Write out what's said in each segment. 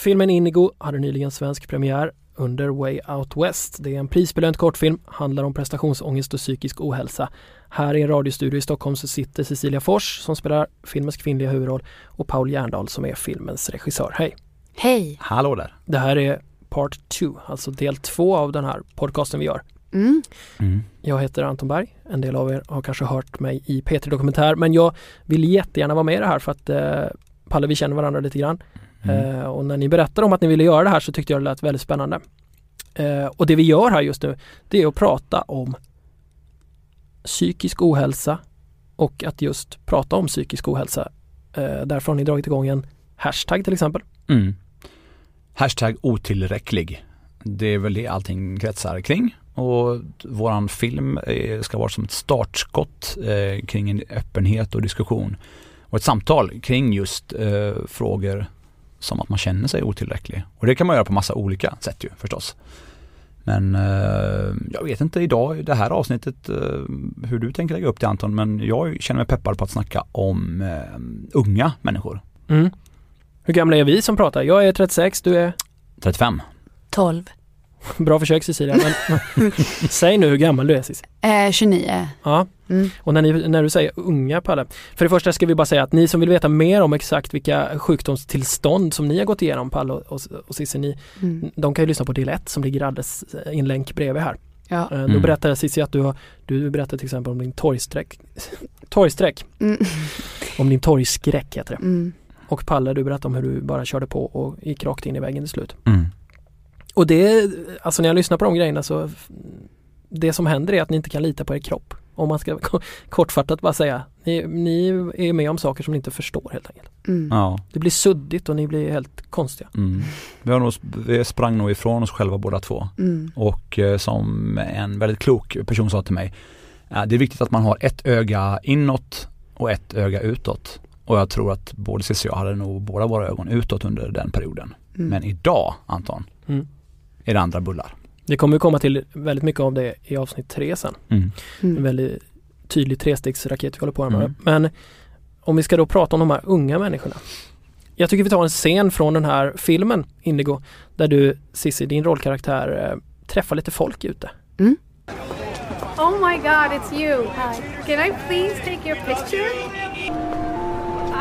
Filmen Indigo hade nyligen svensk premiär under Way Out West. Det är en prisbelönt kortfilm, handlar om prestationsångest och psykisk ohälsa. Här i en radiostudio i Stockholm så sitter Cecilia Fors som spelar filmens kvinnliga huvudroll och Paul Järndal som är filmens regissör. Hej! Hej! Hallå där! Det här är Part 2, alltså del två av den här podcasten vi gör. Mm. Mm. Jag heter Anton Berg. En del av er har kanske hört mig i P3 Dokumentär men jag vill jättegärna vara med i det här för att eh, Palle, vi känner varandra lite grann. Mm. Eh, och när ni berättade om att ni ville göra det här så tyckte jag det lät väldigt spännande. Eh, och det vi gör här just nu det är att prata om psykisk ohälsa och att just prata om psykisk ohälsa. Eh, därför har ni dragit igång en hashtag till exempel. Mm. Hashtag otillräcklig. Det är väl det allting kretsar kring. Och våran film ska vara som ett startskott kring en öppenhet och diskussion. Och ett samtal kring just frågor som att man känner sig otillräcklig. Och det kan man göra på massa olika sätt ju förstås. Men eh, jag vet inte idag, det här avsnittet, eh, hur du tänker lägga upp det Anton, men jag känner mig peppad på att snacka om eh, unga människor. Mm. Hur gamla är vi som pratar? Jag är 36, du är 35. 12. Bra försök Cecilia, men säg nu hur gammal du är Cissi. Eh, 29. Ja, Mm. och när, ni, när du säger unga Palle. För det första ska vi bara säga att ni som vill veta mer om exakt vilka sjukdomstillstånd som ni har gått igenom Palle och, och, och Cissi, ni, Mm. de kan ju lyssna på del 1 som ligger alldeles i en länk bredvid här. Ja. Eh, Då Mm. berättade Cissi att du har, du berättade till exempel om din torgsträck, torgsträck, Mm. om din torgskräck heter det. Mm. Och Palle du berättade om hur du bara körde på och gick rakt in i väggen till slut. Och det, alltså när jag lyssnar på de grejerna så det som händer är att ni inte kan lita på er kropp. Om man ska kortfattat bara säga. Ni, ni är med om saker som ni inte förstår helt enkelt. Mm. Ja. Det blir suddigt och ni blir helt konstiga. Mm. Vi, har nog, vi sprang nog ifrån oss själva båda två. Mm. Och eh, som en väldigt klok person sa till mig, eh, det är viktigt att man har ett öga inåt och ett öga utåt. Och jag tror att både Cissi och jag hade nog båda våra ögon utåt under den perioden. Mm. Men idag, Anton, Mm. Är det andra bullar. Det kommer komma till väldigt mycket av det i avsnitt tre sen. Mm. En Mm. väldigt tydlig trestegsraket vi håller på med. Mm. Men om vi ska då prata om de här unga människorna. Jag tycker vi tar en scen från den här filmen Indigo där du Cissi, din rollkaraktär, eh, träffar lite folk ute. Oh my god, it's you. Hi. Can I please take your picture?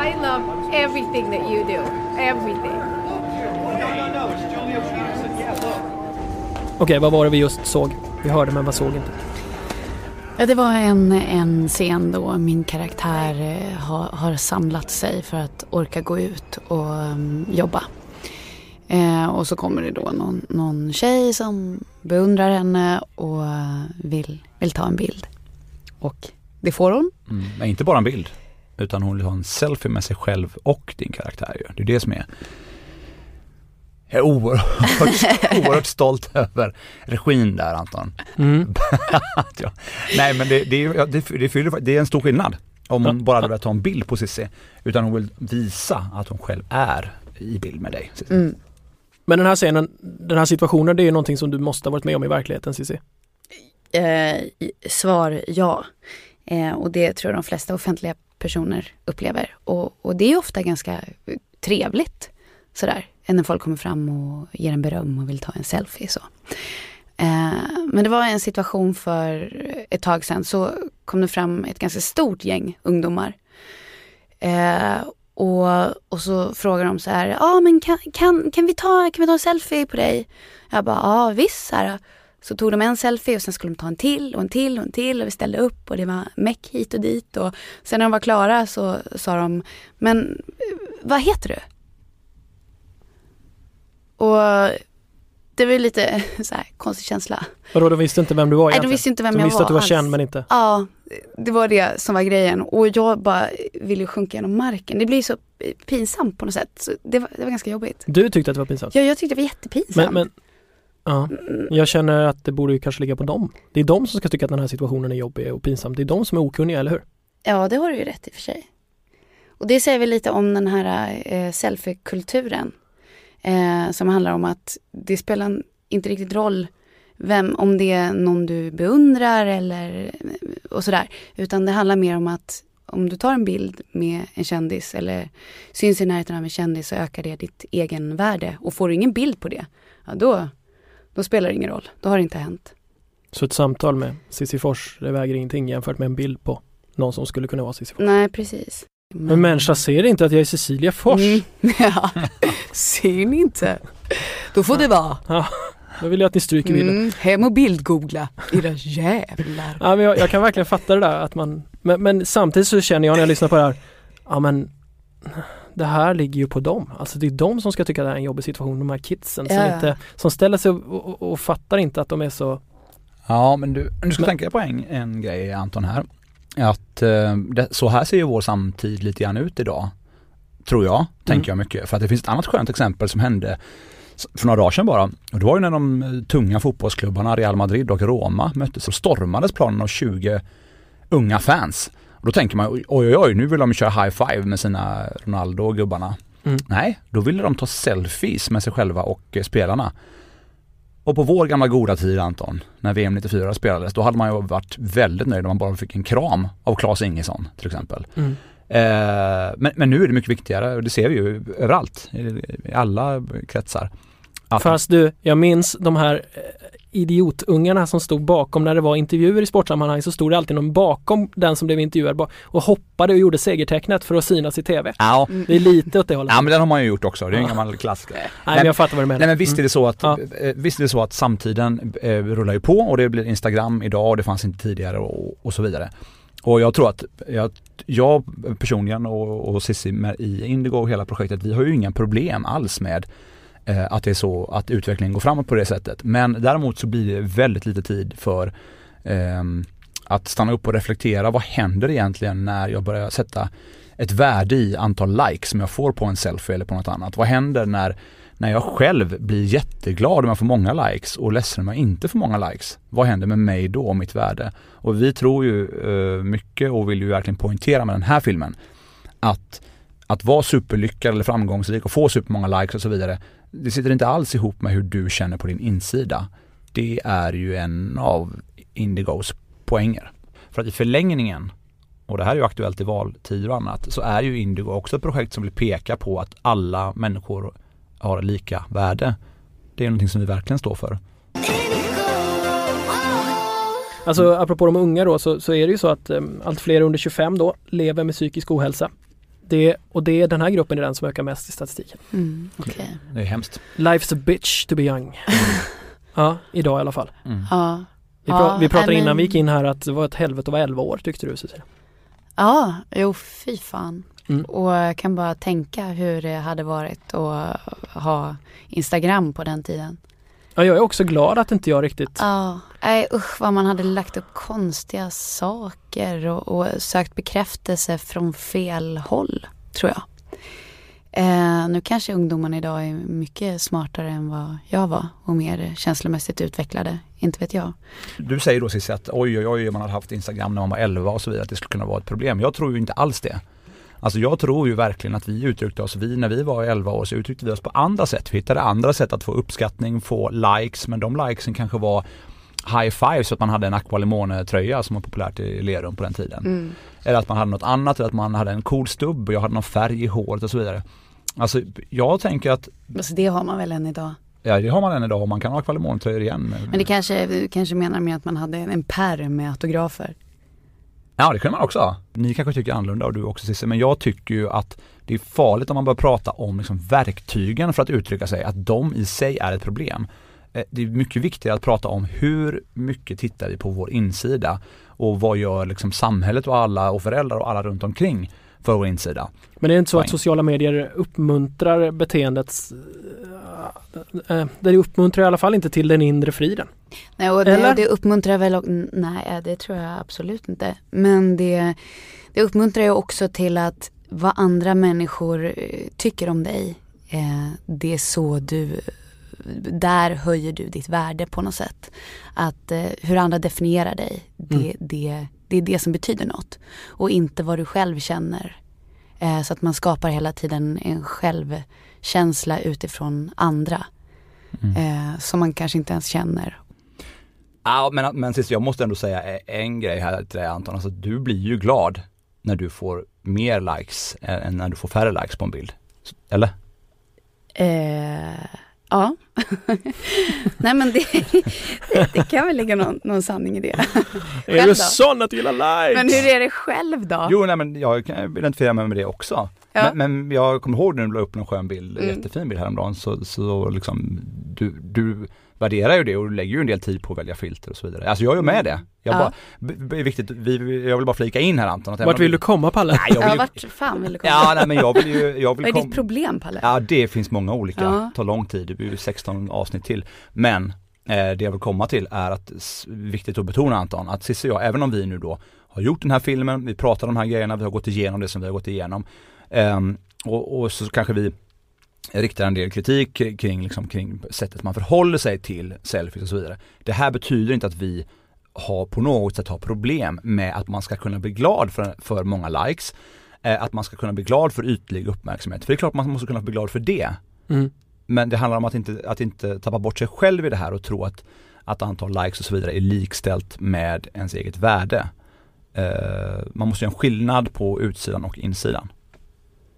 I love everything that you do. Everything. Okej, vad var det vi just såg? Vi hörde men vad såg inte? Ja, det var en, en scen då min karaktär eh, har, har samlat sig för att orka gå ut och mm, jobba. Eh, och så kommer det då någon, någon tjej som beundrar henne och vill, vill ta en bild. Och det får hon. Mm. Men inte bara en bild, utan hon vill ha en selfie med sig själv och din karaktär ju. Det är det som är jag är oerhört, oerhört stolt över regin där Anton. Mm. Jag- Nej men det, det, är- ja, det, det, fyller- det är en stor skillnad. Om hon Ja. bara hade velat ta en bild på Cissi. Utan hon vill visa att hon själv är i bild med dig. Mm. Men den här scenen, den här situationen, det är ju någonting som du måste ha varit med om i verkligheten Cissi. Eh, svar ja. Eh, och det tror jag de flesta offentliga personer upplever. Och, och det är ofta ganska trevligt sådär än När folk kommer fram och ger en beröm och vill ta en selfie. Så. Eh, men det var en situation för ett tag sedan så kom det fram ett ganska stort gäng ungdomar. Eh, och, och så frågar de så här, ja ah, men kan, kan, kan, vi ta, kan vi ta en selfie på dig? Jag bara, ja visst. Så, här. så tog de en selfie och sen skulle de ta en till och en till och en till och vi ställde upp och det var meck hit och dit. Och sen när de var klara så sa de, men vad heter du? Och det var ju lite så här konstig känsla. Vadå, de visste inte vem du var Nej, de egentligen? visste inte vem de jag visste var att du var alls. känd men inte? Ja, det var det som var grejen. Och jag bara ville sjunka genom marken. Det blir så pinsamt på något sätt. Det, var, det var ganska jobbigt. Du tyckte att det var pinsamt? Ja, jag tyckte det var jättepinsamt. Men, men ja, jag känner att det borde ju kanske ligga på dem. Det är de som ska tycka att den här situationen är jobbig och pinsam. Det är de som är okunniga, eller hur? Ja, det har du ju rätt i och för sig. Och det säger väl lite om den här eh, selfie-kulturen. Eh, som handlar om att det spelar inte riktigt roll vem, om det är någon du beundrar eller och sådär. Utan det handlar mer om att om du tar en bild med en kändis eller syns i närheten av en kändis så ökar det ditt egenvärde. Och får du ingen bild på det, ja då, då spelar det ingen roll. Då har det inte hänt. Så ett samtal med Cissi Fors, det väger ingenting jämfört med en bild på någon som skulle kunna vara Cissi Fors. Nej, precis. Men en människa ser inte att jag är Cecilia Fors. Mm, ja, ser ni inte? Då får det vara. Ja, då vill jag att ni stryker bilden. Mm, hem och bildgoogla, era jävlar. Ja, men jag, jag kan verkligen fatta det där att man, men, men samtidigt så känner jag när jag lyssnar på det här, ja men det här ligger ju på dem. Alltså det är de som ska tycka det här är en jobbig situation, de här kidsen som, Ja. inte, som ställer sig och, och, och fattar inte att de är så Ja, men du, du ska Men- tänka på en, en grej Anton här. Att eh, det, så här ser ju vår samtid lite grann ut idag. Tror jag, tänker jag mycket. För att det finns ett annat skönt exempel som hände för några dagar sedan bara. Och det var ju när de eh, tunga fotbollsklubbarna Real Madrid och Roma möttes och stormades planen av 20 unga fans. Och då tänker man oj oj oj, nu vill de köra high five med sina Ronaldo och gubbarna. Mm. Nej, då ville de ta selfies med sig själva och eh, spelarna. Och på vår gamla goda tid Anton, när VM 94 spelades, då hade man ju varit väldigt nöjd om man bara fick en kram av Claes Ingesson till exempel. mm. Eh, men, men nu är det mycket viktigare och det ser vi ju överallt, i, i alla kretsar. Att, Fast du, jag minns de här eh, idiotungarna som stod bakom när det var intervjuer i sportsammanhang så stod det alltid någon bakom den som blev intervjuad och hoppade och gjorde segertecknet för att synas i TV. ja, Det är lite åt det hållet. ja men den har man ju gjort också, det är en Ja. gammal klassiker. Nej men jag fattar vad du menar. Nej men visst är det så att, Ja. eh, visst är det så att samtiden eh, rullar ju på och det blir Instagram idag och det fanns inte tidigare och, och så vidare. Och jag tror att jag, jag personligen och, och Cissi i Indigo och hela projektet, vi har ju inga problem alls med eh, Eh, att det är så att utvecklingen går framåt på det sättet. Men däremot så blir det väldigt lite tid för ehm, att stanna upp och reflektera. Vad händer egentligen när jag börjar sätta ett värde i antal likes som jag får på en selfie eller på något annat? Vad händer när, när jag själv blir jätteglad om jag får många likes och ledsen om jag inte får många likes? Vad händer med mig då och mitt värde? Och vi tror ju eh, mycket och vill ju verkligen poängtera med den här filmen att att vara superlyckad eller framgångsrik och få supermånga likes och så vidare, det sitter inte alls ihop med hur du känner på din insida. Det är ju en av Indigos poänger. För att i förlängningen, och det här är ju aktuellt i valtider och annat, så är ju Indigo också ett projekt som vill peka på att alla människor har lika värde. Det är någonting som vi verkligen står för. Alltså apropå de unga då så, så är det ju så att um, allt fler under 25 då lever med psykisk ohälsa. Det, och det är den här gruppen är den som ökar mest i statistiken. Mm, okej. Det är hemskt. Life's a bitch to be young. ja, idag i alla fall. Mm. Ja. Vi, pra- Ja, vi pratade nej, men- innan vi gick in här att det var ett helvete att vara 11 år tyckte du Cecilia. Ja, jo fy fan. Mm. Och jag kan bara tänka hur det hade varit att ha Instagram på den tiden. Ja, jag är också glad att inte jag riktigt Ja, nej usch vad man hade lagt upp konstiga saker och, och sökt bekräftelse från fel håll, tror jag. Eh, nu kanske ungdomarna idag är mycket smartare än vad jag var och mer känslomässigt utvecklade, inte vet jag. Du säger då Cissi att oj oj oj, man hade haft Instagram när man var 11 och så vidare, att det skulle kunna vara ett problem. Jag tror ju inte alls det. Alltså jag tror ju verkligen att vi uttryckte oss, vi när vi var 11 år så uttryckte vi oss på andra sätt. Vi hittade andra sätt att få uppskattning, få likes, men de likesen kanske var high five så att man hade en Aqua Limone tröja som var populärt i Lerum på den tiden. Mm. Eller att man hade något annat, eller att man hade en cool stubb och jag hade någon färg i håret och så vidare. Alltså jag tänker att, Alltså det har man väl än idag. ja det har man än idag och man kan ha Aqua Limone-tröjor igen. Men det kanske, kanske menar med att man hade en pärm med autografer. Ja det kunde man också. Ni kanske tycker annorlunda och du också Cissi, men jag tycker ju att det är farligt om man börjar prata om liksom verktygen för att uttrycka sig, att de i sig är ett problem. Eh, det är mycket viktigare att prata om hur mycket tittar vi på vår insida och vad gör liksom samhället och alla och föräldrar och alla runt omkring för vår insida. Men det är inte så att Poäng. sociala medier uppmuntrar beteendet äh, Det uppmuntrar i alla fall inte till den inre friden. Nej, och Eller? det, det uppmuntrar väl, och- nej det tror jag absolut inte. Men det, det uppmuntrar ju också till att vad andra människor eh, tycker om dig, eh, det är så du, där höjer du ditt värde på något sätt. Att eh, hur andra definierar dig, det, Mm. det, det är det som betyder något. Och inte vad du själv känner. Eh, så att man skapar hela tiden en självkänsla utifrån andra. Mm. Eh, som man kanske inte ens känner. Ja men, men Cissi, jag måste ändå säga en grej här till dig Anton, alltså du blir ju glad när du får mer likes än när du får färre likes på en bild. Eller? Eh, ja. Nej men det, det, kan väl ligga någon, någon sanning i det. Är du sån att du gillar likes? Men hur är det själv då? Jo, nej men jag kan identifiera mig med det också. Ja. Men, men jag kommer ihåg när du la upp en skön bild, Mm. jättefin bild häromdagen, så, så liksom du, du värderar ju det och lägger ju en del tid på att välja filter och så vidare. Alltså jag gör med det. Jag Ja. bara, är viktigt, vi, jag vill bara flika in här Anton. Att Vart vill vi- du komma Palle? Nej, jag vill Ja, ju, vart fan vill du komma? Ja, nej men jag vill ju, jag vill Vad är kom- ditt problem Palle? Ja det finns många olika, Ja. tar lång tid, det blir ju 16 avsnitt till. Men eh, det jag vill komma till är att, viktigt att betona Anton, att Cissi och jag, även om vi nu då har gjort den här filmen, vi pratar om de här grejerna, vi har gått igenom det som vi har gått igenom. ehm, och, och så kanske vi riktar en del kritik kring, liksom, kring sättet man förhåller sig till selfies och så vidare. Det här betyder inte att vi har på något sätt har problem med att man ska kunna bli glad för, för många likes. Eh, att man ska kunna bli glad för ytlig uppmärksamhet. För det är klart man måste kunna bli glad för det. Mm. Men det handlar om att inte, att inte tappa bort sig själv i det här och tro att, att antal likes och så vidare är likställt med ens eget värde. Eh, man måste göra en skillnad på utsidan och insidan.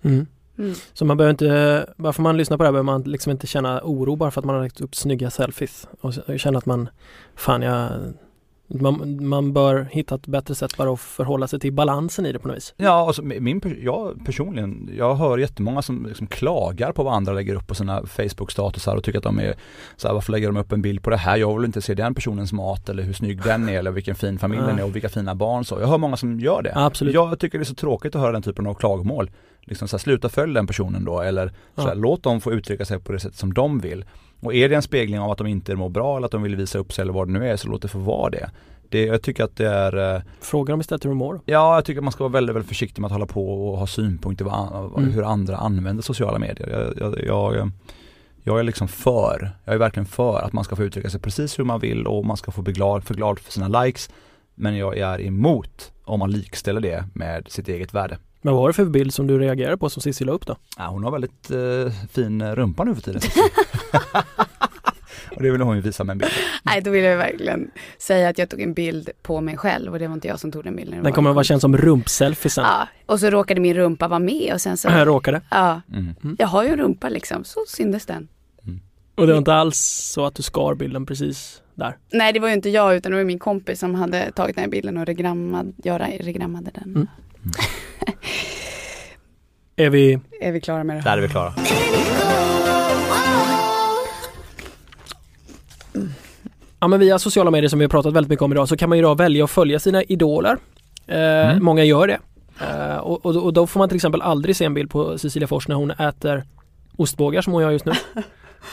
Mm. Mm. Så man behöver inte, bara för man lyssnar på det här behöver man liksom inte känna oro bara för att man har lagt upp snygga selfies och känna att man, fan jag, man, man bör hitta ett bättre sätt bara att förhålla sig till balansen i det på något vis. Ja, alltså min, jag personligen, jag hör jättemånga som liksom klagar på vad andra lägger upp på sina Facebook-statusar och tycker att de är så här, varför lägger de upp en bild på det här? Jag vill inte se den personens mat eller hur snygg den är eller vilken fin familj den är och vilka fina barn så. Jag hör många som gör det. Absolut. Jag tycker det är så tråkigt att höra den typen av klagomål. Liksom så här, sluta följa den personen då eller så här, Ja. låt dem få uttrycka sig på det sätt som de vill. Och är det en spegling av att de inte mår bra eller att de vill visa upp sig eller vad det nu är så låt det få vara det. det jag tycker att det är eh, Fråga dem istället hur de mår. Ja, jag tycker att man ska vara väldigt, väldigt försiktig med att hålla på och ha synpunkter på Mm. hur andra använder sociala medier. Jag, jag, jag, jag är liksom för, jag är verkligen för att man ska få uttrycka sig precis hur man vill och man ska få bli glad för, glad för sina likes. Men jag är emot om man likställer det med sitt eget värde. Men vad var det för bild som du reagerade på som Cissi la upp då? Ja, hon har väldigt eh, fin rumpa nu för tiden. och det vill hon ju visa med en bild. Nej, då vill jag verkligen säga att jag tog en bild på mig själv och det var inte jag som tog den bilden. det Den kommer att vara känd som rumpselfie sen. Ja, och så råkade min rumpa vara med och sen så, Jag råkade. ja, Mm. jag har ju en rumpa liksom, så syndes den. Och det var inte alls så att du skar bilden precis där. Nej, det var ju inte jag utan det var min kompis som hade tagit den här bilden och regrammad, jag regrammade den. Mm. Är vi, Är vi klara med det? Där är vi klara. ja men via sociala medier som vi har pratat väldigt mycket om idag så kan man ju då välja att följa sina idoler. Eh, Mm. Många gör det. Eh, och, och, och då får man till exempel aldrig se en bild på Cecilia Fors när hon äter ostbågar som hon gör just nu.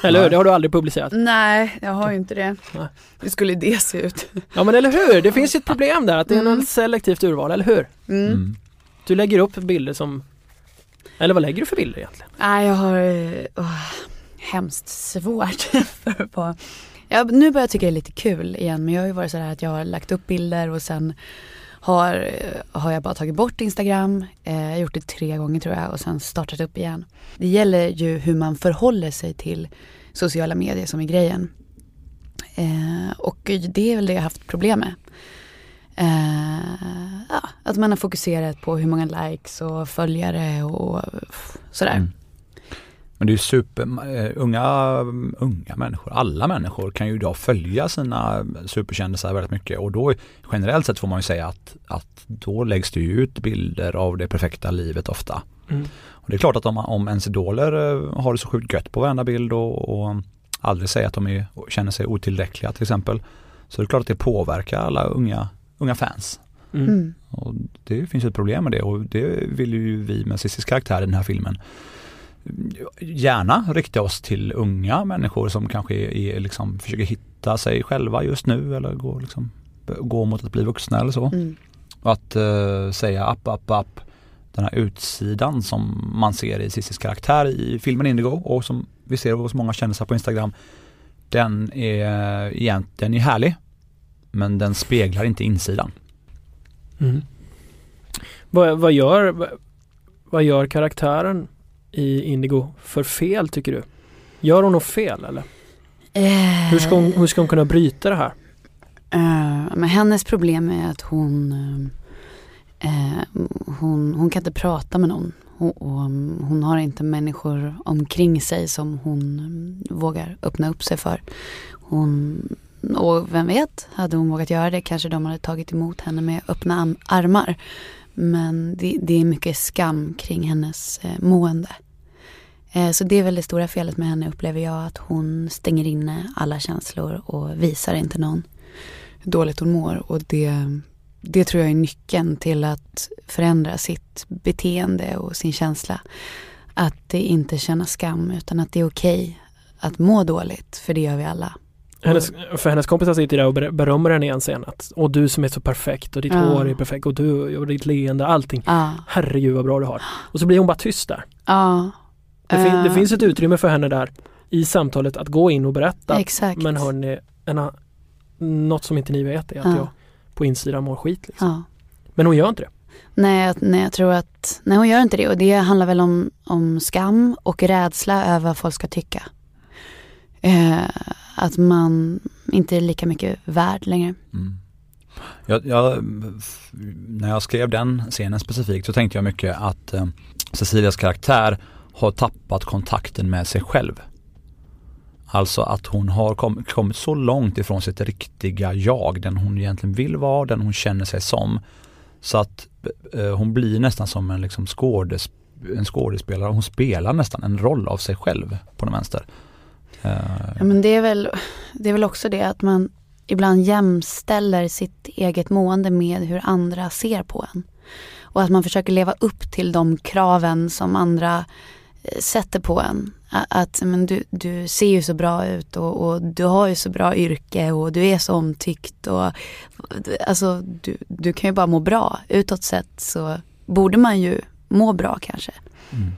Eller hur? Det har du aldrig publicerat. Nej, jag har ju inte det. Nej. Hur skulle det se ut? Ja men eller hur? Det finns ju ett problem där att det är Mm. något selektivt urval, eller hur? Mm. Mm. Du lägger upp bilder som Eller vad lägger du för bilder egentligen? Nej, jag har åh, hemskt svårt för vara... Jag, nu börjar jag tycka det är lite kul igen, men jag har ju varit sådär att jag har lagt upp bilder och sen har, eh, har jag bara tagit bort Instagram. Eh, jag har gjort det tre gånger tror jag och sen startat upp igen. Det gäller ju hur man förhåller sig till sociala medier som är grejen. Eh, och det är väl det jag har haft problem med. Eh, ja, att man har fokuserat på hur många likes och följare och sådär. Mm. Men det är ju super, eh, unga, unga människor, alla människor kan ju idag följa sina superkändisar väldigt mycket och då generellt sett får man ju säga att, att då läggs det ju ut bilder av det perfekta livet ofta. Mm. Och det är klart att om, om ens idoler eh, har det så sjukt gött på varenda bild och, och aldrig säger att de är, känner sig otillräckliga till exempel. Så det är klart att det påverkar alla unga, unga fans. Mm. Mm. Och det finns ju ett problem med det och det vill ju vi med Cissis karaktär i den här filmen gärna rikta oss till unga människor som kanske är, är liksom, försöker hitta sig själva just nu eller går, liksom, går mot att bli vuxna eller så. Mm. Och att eh, säga app, app, app den här utsidan som man ser i Cissis karaktär i filmen Indigo och som vi ser hos många kändisar på Instagram. Den är egentligen är härlig men den speglar inte insidan. Mm. Vad, vad, gör, vad, vad gör karaktären i Indigo för fel tycker du? Gör hon något fel eller? Eh, Hur ska hon, hur ska hon kunna bryta det här? eh, men hennes problem är att hon Eh, hon, hon kan inte prata med någon. Hon, mm, hon har inte människor omkring sig som hon mm, vågar öppna upp sig för. Hon, och vem vet, hade hon vågat göra det kanske de hade tagit emot henne med öppna armar. Men det, det är mycket skam kring hennes eh, mående. Eh, så det är väl det stora felet med henne upplever jag, att hon stänger inne alla känslor och visar inte någon hur dåligt hon mår. Och det, det tror jag är nyckeln till att förändra sitt beteende och sin känsla. Att det inte känna skam utan att det är okej att må dåligt, för det gör vi alla. Hennes, för hennes kompisar sitter där och ber- berömmer henne i en scen att och du som är så perfekt och ditt Ja. hår är perfekt och du och ditt leende, allting. Ja, Herregud vad bra du har. Och så blir hon bara tyst där. ja. Det, fin- det Eh, finns ett utrymme för henne där i samtalet att gå in och berätta. Exakt. Men hörni, en, något som inte ni vet är att Ja. jag på insidan mår skit. Liksom. Men hon gör inte det. Nej, jag- nej, jag tror att, nej hon gör inte det och det handlar väl om, om skam och rädsla över vad folk ska tycka. Eh, att man inte är lika mycket värd längre. Mm. Jag, jag, när jag skrev den scenen specifikt så tänkte jag mycket att eh, Cecilias karaktär har tappat kontakten med sig själv. Alltså att hon har kom, kommit så långt ifrån sitt riktiga jag, den hon egentligen vill vara, den hon känner sig som. Så att eh, hon blir nästan som en, liksom skådes, en skådespelare, hon spelar nästan en roll av sig själv på den vänster. Ja, men det är, väl, det är väl också det att man ibland jämställer sitt eget mående med hur andra ser på en. Och att man försöker leva upp till de kraven som andra eh, sätter på en. Att men du, du ser ju så bra ut och, och du har ju så bra yrke och du är så omtyckt. Och, alltså du, du kan ju bara må bra. Utåt sett så borde man ju må bra kanske. Mm.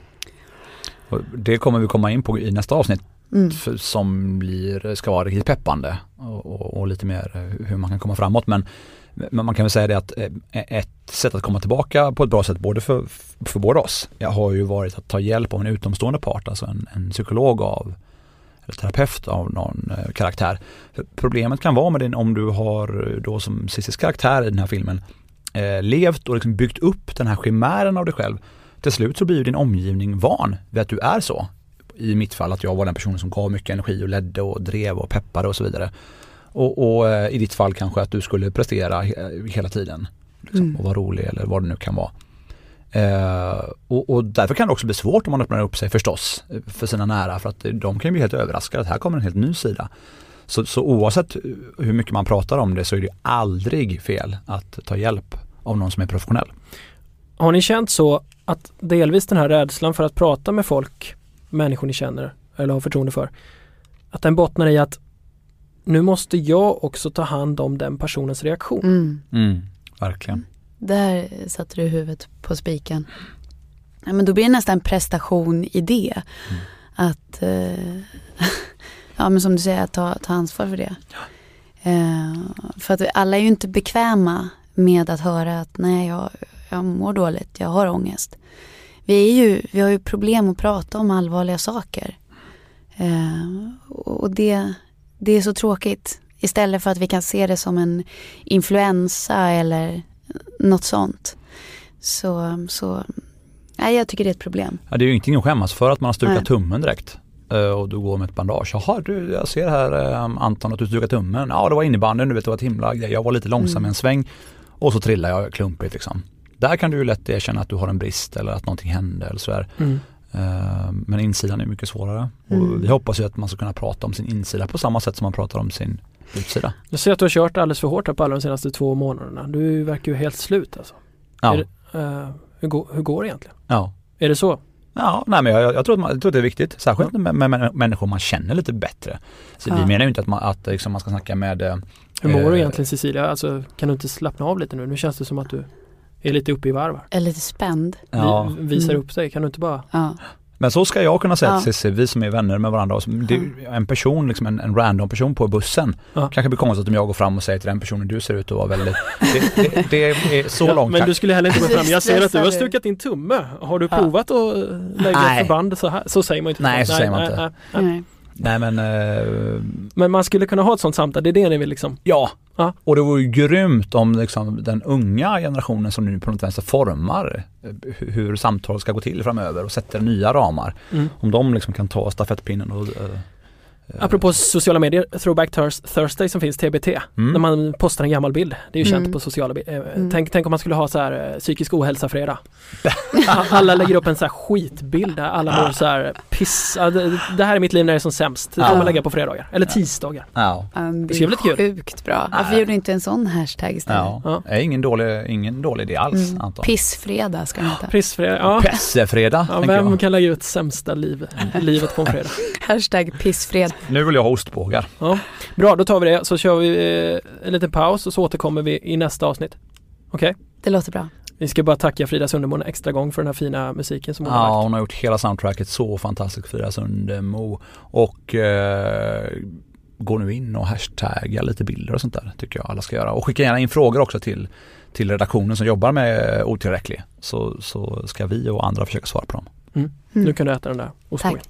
Det kommer vi komma in på i nästa avsnitt Mm. för, som blir, ska vara riktigt peppande och, och, och lite mer eh, hur man kan komma framåt. Men, men man kan väl säga det att eh, ett sätt att komma tillbaka på ett bra sätt både för, för båda oss har ju varit att ta hjälp av en utomstående part, alltså en, en psykolog av eller terapeut av någon eh, karaktär. För problemet kan vara med din om du har då som Cissis karaktär i den här filmen eh, levt och liksom byggt upp den här chimären av dig själv. Till slut så blir din omgivning van vid att du är så. I mitt fall att jag var den personen som gav mycket energi och ledde och drev och peppade och så vidare. Och, och eh, i ditt fall kanske att du skulle prestera he- hela tiden. Liksom, Mm. Och vara rolig eller vad det nu kan vara. Eh, och, och därför kan det också bli svårt om man öppnar upp sig förstås eh, för sina nära för att de kan ju bli helt överraskade att här kommer en helt ny sida. Så, så oavsett hur mycket man pratar om det så är det aldrig fel att ta hjälp av någon som är professionell. Har ni känt så att delvis den här rädslan för att prata med folk, människor ni känner eller har förtroende för, att den bottnar i att nu måste jag också ta hand om den personens reaktion. Mm. Mm, verkligen. Där satte du huvudet på spiken. Ja, men då blir det nästan en prestation i det. Mm. Att, eh, ja men som du säger, att ta, ta ansvar för det. Eh, för att alla är ju inte bekväma med att höra att nej, jag, jag mår dåligt, jag har ångest. Vi, är ju, vi har ju problem att prata om allvarliga saker. Eh, och det, det är så tråkigt. Istället för att vi kan se det som en influensa eller något sånt. Så, så nej, jag tycker det är ett problem. Ja, det är ju ingenting att skämmas för att man har stukat Nej. tummen direkt. Eh, Och du går med ett bandage. Jaha, du, jag ser här eh, Anton att du stukade tummen. Ja, det var innebandyn, du vet det var ett himla grej. Jag var lite långsam Mm. en sväng och så trillade jag klumpigt liksom. Där kan du ju lätt erkänna att du har en brist eller att någonting hände eller sådär. Mm. Eh, Men insidan är mycket svårare. Mm. Och vi hoppas ju att man ska kunna prata om sin insida på samma sätt som man pratar om sin utsida. Jag ser att du har kört alldeles för hårt här på alla de senaste två månaderna. Du verkar ju helt slut alltså. Ja, det- Eh, hur, går, hur går det egentligen? ja. Är det så? Ja, nej men jag, jag, tror att man, jag tror att det är viktigt, särskilt med, med, med människor man känner lite bättre. Så vi Ja. menar ju inte att man, att liksom man ska snacka med eh, Hur mår Eh. du egentligen Cecilia? Alltså, kan du inte slappna av lite nu? Nu känns det som att du är lite uppe i varv är lite spänd. Ja, Vi, visar Mm. upp dig, kan du inte bara? Ja. men så ska jag kunna säga Ja. till Cissi, vi som är vänner med varandra. en person, liksom en, en random person på bussen. Ja. Kanske blir konstigt om jag går fram och säger till den personen, du ser ut att vara väldigt... Det, det, det är så Ja, långt men du skulle heller inte gå fram. Jag ser att du har stukat din tumme. Har du Ja. provat att lägga Nej. ett förband så här? Så säger man inte. Nej, så säger man inte. nej, nej. Nej. Nej men eh, Men man skulle kunna ha ett sånt samtal, det är det ni vill liksom? ja. Ja. Och det vore ju grymt om liksom, den unga generationen som nu på något vänster formar eh, hur samtal ska gå till framöver och sätter nya ramar. Mm. Om de liksom kan ta stafettpinnen och eh, Apropå sociala medier, Throwback Thurs- Thursday som finns, TBT, Mm. när man postar en gammal bild. Det är ju Mm. känt på sociala bi- eh, Mm. tänk, tänk om man skulle ha så här eh, psykisk ohälsa-fredag. alla lägger upp en så här skitbild där alla mår så här piss. Det, här är mitt liv när det är som sämst. Det får man lägga på fredagar, eller tisdagar. Ja. Det skulle bli lite är sjukt bra. Varför gjorde du inte en sån hashtag istället? Ja. Ja. Det är ingen dålig, ingen dålig idé alls Mm. Anton. Pissfredag ska den heta. Pissfredag, ja. Pessefredag ja vem jag. kan lägga ut sämsta liv, livet på en fredag? Hashtag pissfredag. Nu vill jag ha ostbågar. Ja. Bra, då tar vi det så kör vi eh, en liten paus och så återkommer vi i nästa avsnitt. Okej? Det låter bra. Vi ska bara tacka Frida Sundemo en extra gång för den här fina musiken som hon har Ja, lagt. hon har gjort hela soundtracket så fantastiskt Frida Sundemo. Och eh, gå nu in och hashtagga lite bilder och sånt där tycker jag alla ska göra. Och skicka gärna in frågor också till, till redaktionen som jobbar med otillräcklig. Så, så ska vi och andra försöka svara på dem. Nu kan du äta den där ostbågen. Tack.